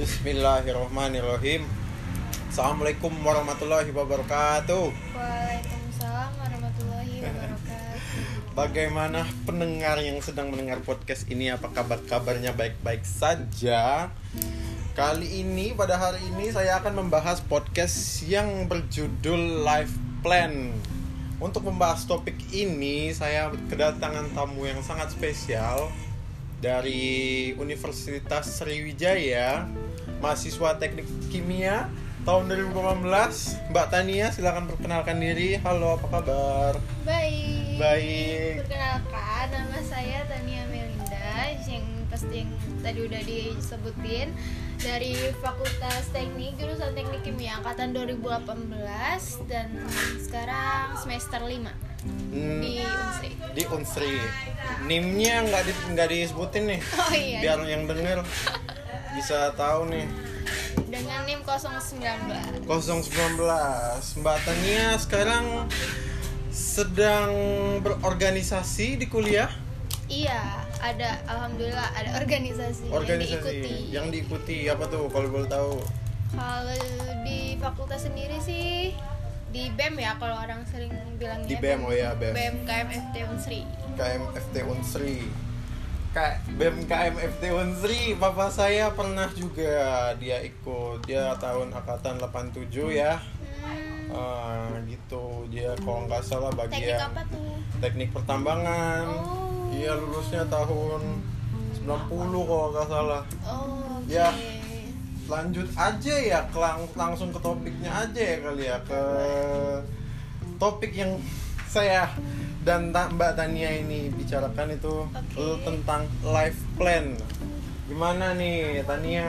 Bismillahirrahmanirrahim. Assalamualaikum warahmatullahi wabarakatuh. Waalaikumsalam warahmatullahi wabarakatuh. Bagaimana pendengar yang sedang mendengar podcast ini? Apa kabar-kabarnya baik-baik saja. Kali ini pada hari ini saya akan membahas podcast yang berjudul Life Plan. Untuk membahas topik ini saya kedatangan tamu yang sangat spesial Dari Universitas Sriwijaya Mahasiswa Teknik Kimia tahun 2018 Mbak Tania silahkan perkenalkan diri Halo apa kabar? Baik. Baik. Perkenalkan nama saya Tania Melinda yang pasti yang tadi udah disebutin dari Fakultas Teknik jurusan Teknik Kimia angkatan 2018 dan sekarang semester 5 Hmm, di Unsri. di Unsri NIM-nya nggak di, nggak disebutin nih Oh iya. biar yang denger bisa tahu nih Dengan NIM 019. 019 Mbak Tania sekarang sedang berorganisasi di kuliah Iya, ada alhamdulillah ada organisasi, yang organisasi diikuti. yang diikuti apa tuh kalau boleh tahu Kalau di fakultas sendiri sih di BEM ya kalau orang sering bilangnya Di BEM, oh ya, BEM. BEM KMFT Unsri. KMFT Unsri Kak BEM KMFT Unsri Papa saya pernah juga dia ikut dia tahun angkatan 87 ya Hmm, Ah, gitu dia kalau nggak salah teknik bagian apa tuh? teknik pertambangan Oh. iya lulusnya tahun 90 kalau nggak salah Oh, oke. Ya. Lanjut aja ya ke lang- langsung ke topiknya aja ya kali ya ke topik yang saya dan Mbak Tania ini bicarakan itu Oke. eh, tentang life plan. Gimana nih Tania?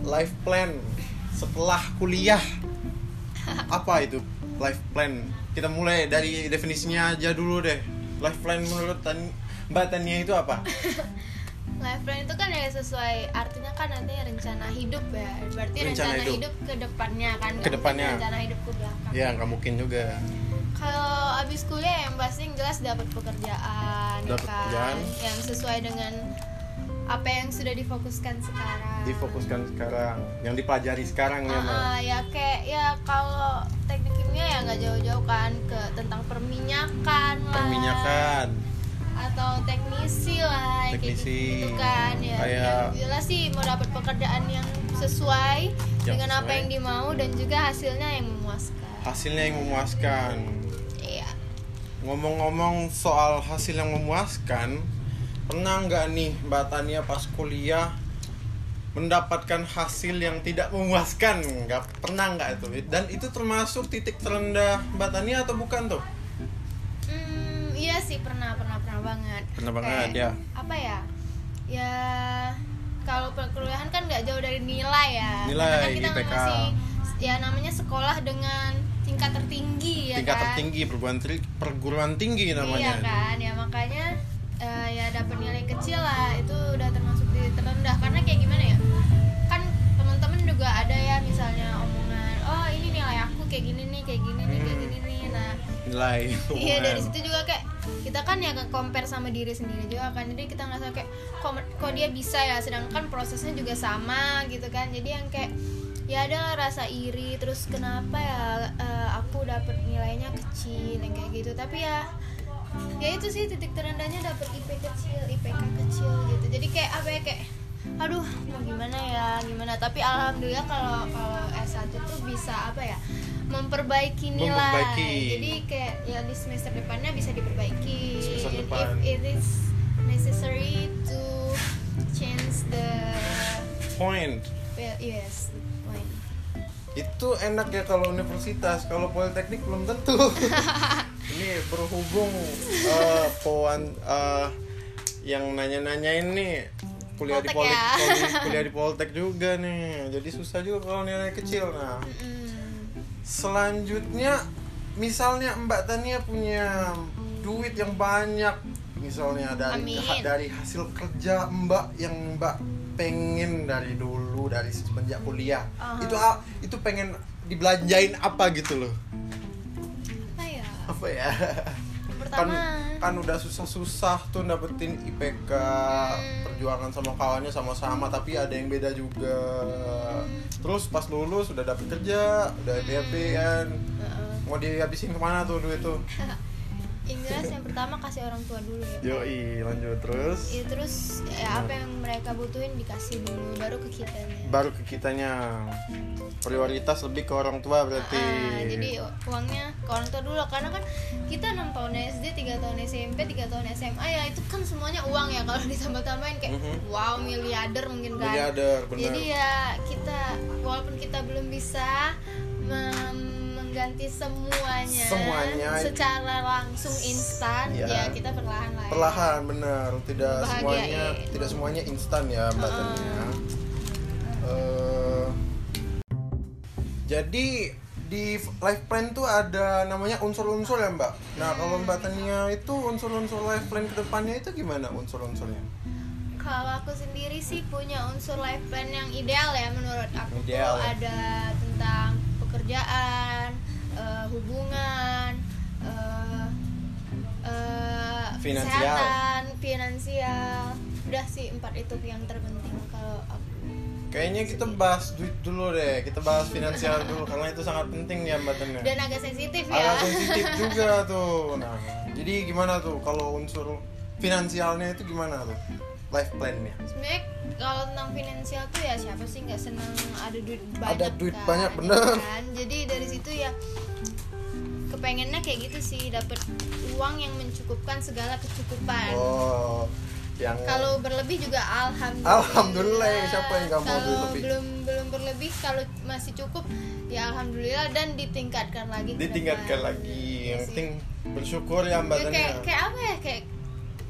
Life plan setelah kuliah. Apa itu life plan? Kita mulai dari definisinya aja dulu deh. Life plan menurut Tan- Mbak Tania itu apa Life plan itu kan ya sesuai artinya kan nanti rencana hidup ya. Berarti Rencana rencana, hidup. hidup. ke depannya kan. Ke depannya. Rencana hidup ke belakang. ya nggak mungkin juga Kalau abis kuliah yang pasti jelas dapat pekerjaan, ya Dapat kan? pekerjaan. yang sesuai dengan apa yang sudah difokuskan sekarang. difokuskan sekarang yang dipelajari sekarang ya Ah, ya kayak ya kalau teknik kimia ya nggak jauh-jauh kan ke tentang perminyakan lah, perminyakan atau teknisi lah Teknisi. gitu kan ya. Kayak- Yang jelas sih mau dapat pekerjaan yang sesuai Yang dengan apa sesuai. yang dimau dan juga hasilnya yang memuaskan. hasilnya yang memuaskan Iya. ngomong-ngomong soal hasil yang memuaskan pernah nggak nih Mbak Tania pas kuliah mendapatkan hasil yang tidak memuaskan nggak pernah nggak itu dan itu termasuk titik terendah Mbak Tania atau bukan tuh iya sih pernah pernah pernah banget. Pernah banget, ya. Apa ya? Ya kalau perkuliahan kan nggak jauh dari nilai ya. Nilai, Karena kan kita IPK. masih ya namanya sekolah dengan tingkat tertinggi ya tingkat kan. tertinggi perguruan perguruan tinggi Iya namanya kan, ya makanya eh, ya dapat nilai kecil lah itu udah termasuk di terendah karena kayak gimana ya? Nilai Iya dari situ juga kayak kita kan ya compare sama diri sendiri juga kan. Jadi kita ngerasa kayak kok, kok dia bisa ya? Sedangkan prosesnya juga sama gitu kan. Jadi yang kayak ya ada rasa iri terus kenapa ya eh, aku dapat nilainya kecil yang kayak gitu. Tapi ya ya itu sih titik terendahnya dapat IP kecil IPK kecil gitu. Jadi kayak apa ya kayak aduh mau gimana ya gimana? Tapi alhamdulillah kalau kalau S1 tuh bisa apa ya memperbaiki nilai. Memperbaiki. jadi kayak ya di semester depannya bisa diperbaiki. Semester depan. if it is necessary to change the point. Well, yes the point. Itu enak ya kalau universitas. Kalau politeknik belum tentu. Ini berhubung eh poan eh, yang nanya-nanya ini kuliah di Poltek politek ya. kuliah, kuliah di politek juga nih. Jadi susah juga kalau nilai kecil nah. Selanjutnya misalnya Mbak Tania punya duit yang banyak misalnya dari Amin. dari hasil kerja Mbak yang Mbak pengen dari dulu dari semenjak kuliah. Aha. itu itu pengen dibelanjain apa gitu loh? Apa ya? Apa ya pertama. kan udah susah-susah tuh dapetin IPK Hmm. perjuangan sama kawannya sama-sama tapi ada yang beda juga. Terus pas lulus udah dapet kerja udah DP kan Heeh. mau dihabisin ke mana tuh duit tuh yang jelas yang pertama kasih orang tua dulu ya. Yoi lanjut terus? Ya terus ya apa yang mereka butuhin dikasih dulu baru ke kitanya. Baru ke kitanya. Prioritas lebih ke orang tua berarti. Ah, jadi uangnya ke orang tua dulu karena kan kita 6 tahun SD 3 tahun SMP 3 tahun SMA ya itu kan semuanya uang ya kalau ditambah-tambahin kayak Mhm. wow miliarder mungkin kan. Miliarder bener jadi ya kita walaupun kita belum bisa mem- mengganti semuanya Semuanya. secara langsung instan Ya. ya kita perlahan lah ya. perlahan bener tidak Bahagiain. semuanya tidak semuanya instan ya mbak. Tania Eh, jadi di life plan tuh ada namanya unsur-unsur ya mbak nah kalau mbak Tania itu unsur-unsur life plan ke depannya itu gimana unsur-unsurnya Kalau aku sendiri sih punya unsur life plan yang ideal ya menurut aku Ideal tuh ya? ada tentang pekerjaan, eh, hubungan, eh, eh, Finansial. kesehatan, finansial. Udah sih empat itu yang terpenting kalau aku. kayaknya kita bahas duit dulu deh kita bahas finansial dulu karena itu sangat penting ya mbak Tania Dan agak sensitif ya. agak sensitif juga tuh nah jadi gimana tuh kalau unsur finansialnya itu gimana tuh life plannya Sebenarnya kalau tentang finansial tuh ya siapa sih nggak senang ada duit banyak Ada duit kan, banyak, ya bener. kan? Jadi dari situ ya kepengennya kayak gitu sih dapat uang yang mencukupkan segala kecukupan. oh yang Kalau berlebih juga alhamdulillah. Alhamdulillah, siapa yang nggak mau Kalau duit lebih? belum belum berlebih kalau masih cukup ya alhamdulillah dan ditingkatkan lagi. ditingkatkan depan. lagi Iya yang penting bersyukur ya mbak Ya, kayak kayak apa ya kayak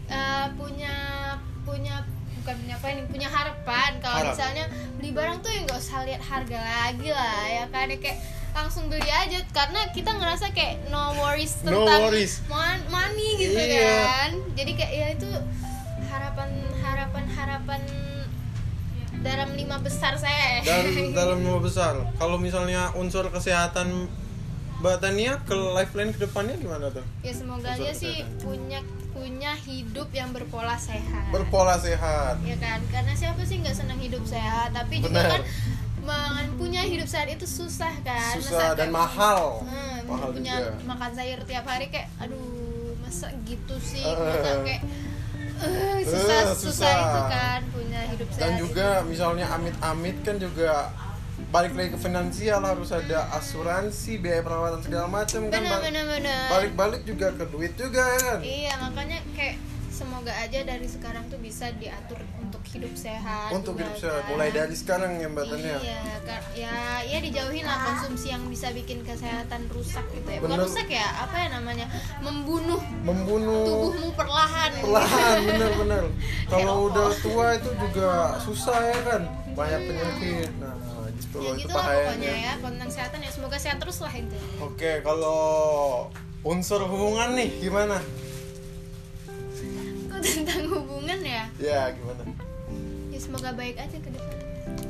eh, punya punya bukan punya apa ini punya harapan kalau Harap. misalnya beli barang tuh ya nggak usah lihat harga lagi lah ya kan Ya kayak langsung beli aja karena kita ngerasa kayak no worries No tentang worries. mon- money gitu Iya. kan jadi kayak ya itu harapan harapan harapan dalam lima besar saya dalam dalam lima besar kalau misalnya unsur kesehatan mbak Tania ke life plan ke depannya gimana tuh? Ya semoga aja sih punya punya hidup yang berpola sehat. Berpola sehat. Ya kan? Karena siapa sih nggak senang hidup sehat? Tapi juga Benar. kan punya hidup sehat itu susah kan? Susah Masa dan kayak- mahal. Hmm, mahal punya juga. makan sayur tiap hari kayak aduh masa gitu sih? Eh. masa kayak eh, susah, susah susah. itu kan punya hidup sehat dan itu. juga misalnya amit-amit kan juga balik lagi ke finansial harus ada asuransi biaya perawatan segala macam kan? Benar benar balik-balik juga ke duit juga ya kan? Iya makanya kayak semoga aja dari sekarang tuh bisa diatur hidup sehat untuk juga hidup sehat kan. mulai dari sekarang ya mbak Tania Iya, ya, ya dijauhin lah konsumsi yang bisa bikin kesehatan rusak gitu ya. Bukan Bener. rusak ya, apa ya namanya? Membunuh membunuh tubuhmu perlahan. perlahan bener-bener kalau Ya udah tua itu juga susah ya kan banyak penyakit nah gitu Ya loh itu gitu lah pokoknya ya, tentang kesehatan ya semoga sehat terus lah itu. oke kalau unsur hubungan nih gimana Kok tentang hubungan ya? ya gimana semoga baik aja ke depan.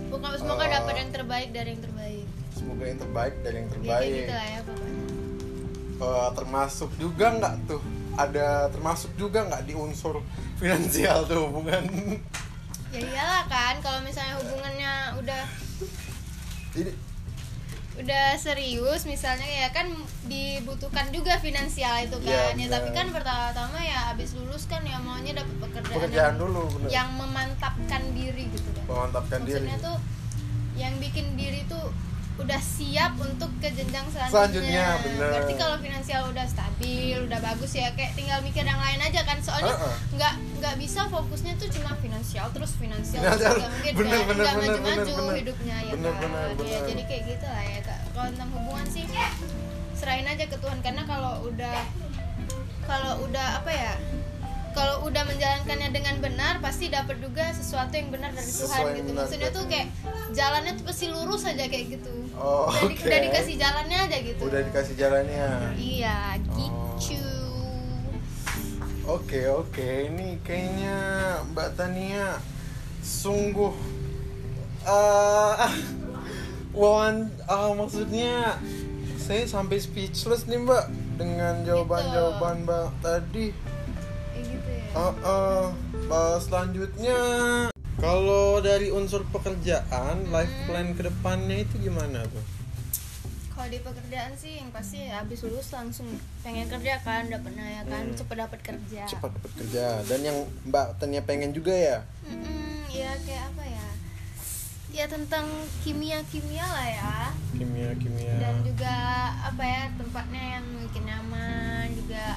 Pokoknya semoga Oh. dapat yang terbaik dari yang terbaik. semoga yang terbaik dari yang Ya kayak terbaik gitu lah ya pokoknya. Eh, termasuk juga nggak tuh ada termasuk juga nggak di unsur finansial tuh hubungan Ya iyalah kan kalau misalnya hubungannya udah ini udah serius misalnya ya kan dibutuhkan juga finansial itu Iya, kan. Ya benar. tapi kan pertama-tama ya habis lulus kan ya maunya dapat pekerjaan, pekerjaan yang, dulu bener yang memantapkan diri gitu kan. Memantapkan diri. Maksudnya tuh yang bikin diri tuh udah siap untuk ke jenjang selanjutnya, Selanjutnya, bener. berarti kalau finansial udah stabil udah bagus ya kayak tinggal mikir yang lain aja kan. Soalnya nggak nggak bisa fokusnya tuh cuma finansial terus finansial terus nggak mungkin Bener, kan nggak maju-maju hidupnya ya Bener, kan? bener, Ya, bener. jadi kayak gitu lah ya kalau tentang hubungan sih serahin aja ke Tuhan. Karena kalau udah kalau udah apa ya kalau udah menjalankannya dengan benar pasti dapat juga sesuatu yang benar dari Sesuai Tuhan gitu. benar, maksudnya tuh kayak jalannya tuh pasti lurus aja kayak gitu. Oh, udah, oke. udah dikasih jalannya aja gitu. Udah dikasih jalannya. Iya Oh. gitu Oke oke. Ini kayaknya Mbak Tania sungguh eh wawan ah, maksudnya saya sampai speechless nih Mbak dengan jawaban-jawaban Mbak tadi. Uh, uh, uh, selanjutnya kalau dari unsur pekerjaan, life plan ke depannya itu gimana tuh? kalau di pekerjaan sih yang pasti habis lulus langsung pengen kerja kan udah pernah ya kan Hmm. cepet dapat kerja Cepat dapat kerja. Dan yang Mbak Tania pengen juga ya? Mm-mm, ya kayak apa ya ya tentang kimia kimia lah ya Kimia, kimia. dan juga apa ya tempatnya yang mungkin nyaman juga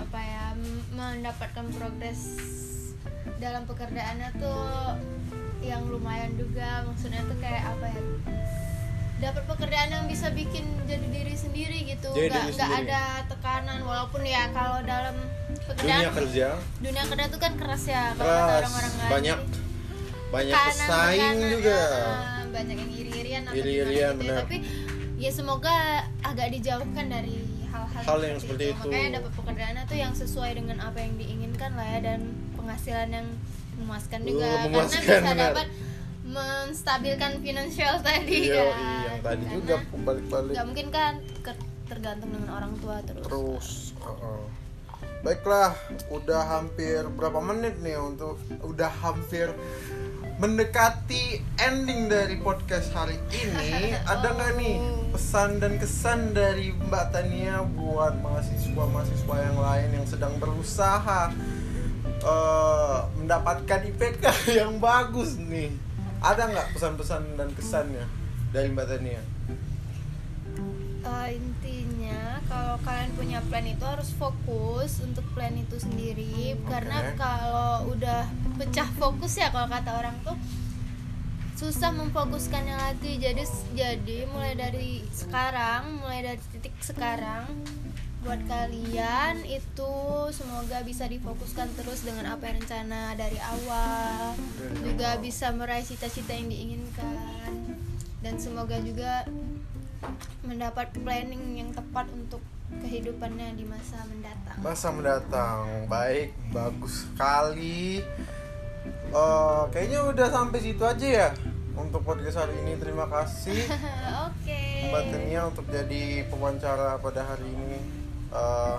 apa ya mendapatkan progres dalam pekerjaannya tuh yang lumayan juga maksudnya tuh kayak apa ya dapat pekerjaan yang bisa bikin jadi diri sendiri gitu Jadi nggak nggak ada tekanan walaupun ya kalau dalam pekerjaan Dunia kerja dunia kerja tuh kan keras ya kalau kata orang-orang lain. banyak banyak Tekanan, pesaing tekanan, juga. ah, banyak yang iri-irian Iri-irian, gitu ya. benar. tapi ya semoga agak dijauhkan dari hal-hal Hal yang seperti itu. makanya dapat pekerjaan tuh yang sesuai dengan apa yang diinginkan lah ya dan penghasilan yang memuaskan juga Uh, karena memuaskan, bisa benar. dapat menstabilkan finansial tadi Iya, kan yang tadi Karena juga balik-balik nggak mungkin kan tergantung dengan orang tua terus terus. uh-uh. Baiklah, udah hampir berapa menit nih untuk udah hampir mendekati ending dari podcast hari ini. Ada nggak nih pesan dan kesan dari Mbak Tania buat mahasiswa-mahasiswa yang lain yang sedang berusaha eh, mendapatkan IPK yang bagus nih? Ada nggak pesan-pesan dan kesannya dari Mbak Tania? Eh, intinya kalau kalian punya plan itu harus fokus untuk plan itu sendiri Oke. karena kalau udah pecah fokus ya kalau kata orang tuh. Susah memfokuskannya lagi jadi jadi mulai dari sekarang mulai dari titik sekarang buat kalian itu semoga bisa difokuskan terus dengan apa yang rencana dari awal. Juga bisa meraih cita-cita yang diinginkan. Dan semoga juga mendapat planning yang tepat untuk kehidupannya di masa mendatang. Masa mendatang, baik, bagus sekali. Eh, kayaknya udah sampai situ aja ya untuk podcast hari ini. Terima kasih Oke. Mbak Tania untuk jadi pewawancara pada hari ini. Eh,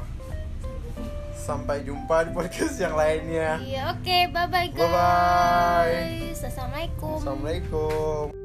sampai jumpa di podcast yang lainnya. Iya, oke, bye bye guys. Bye-bye. Assalamualaikum. Assalamualaikum.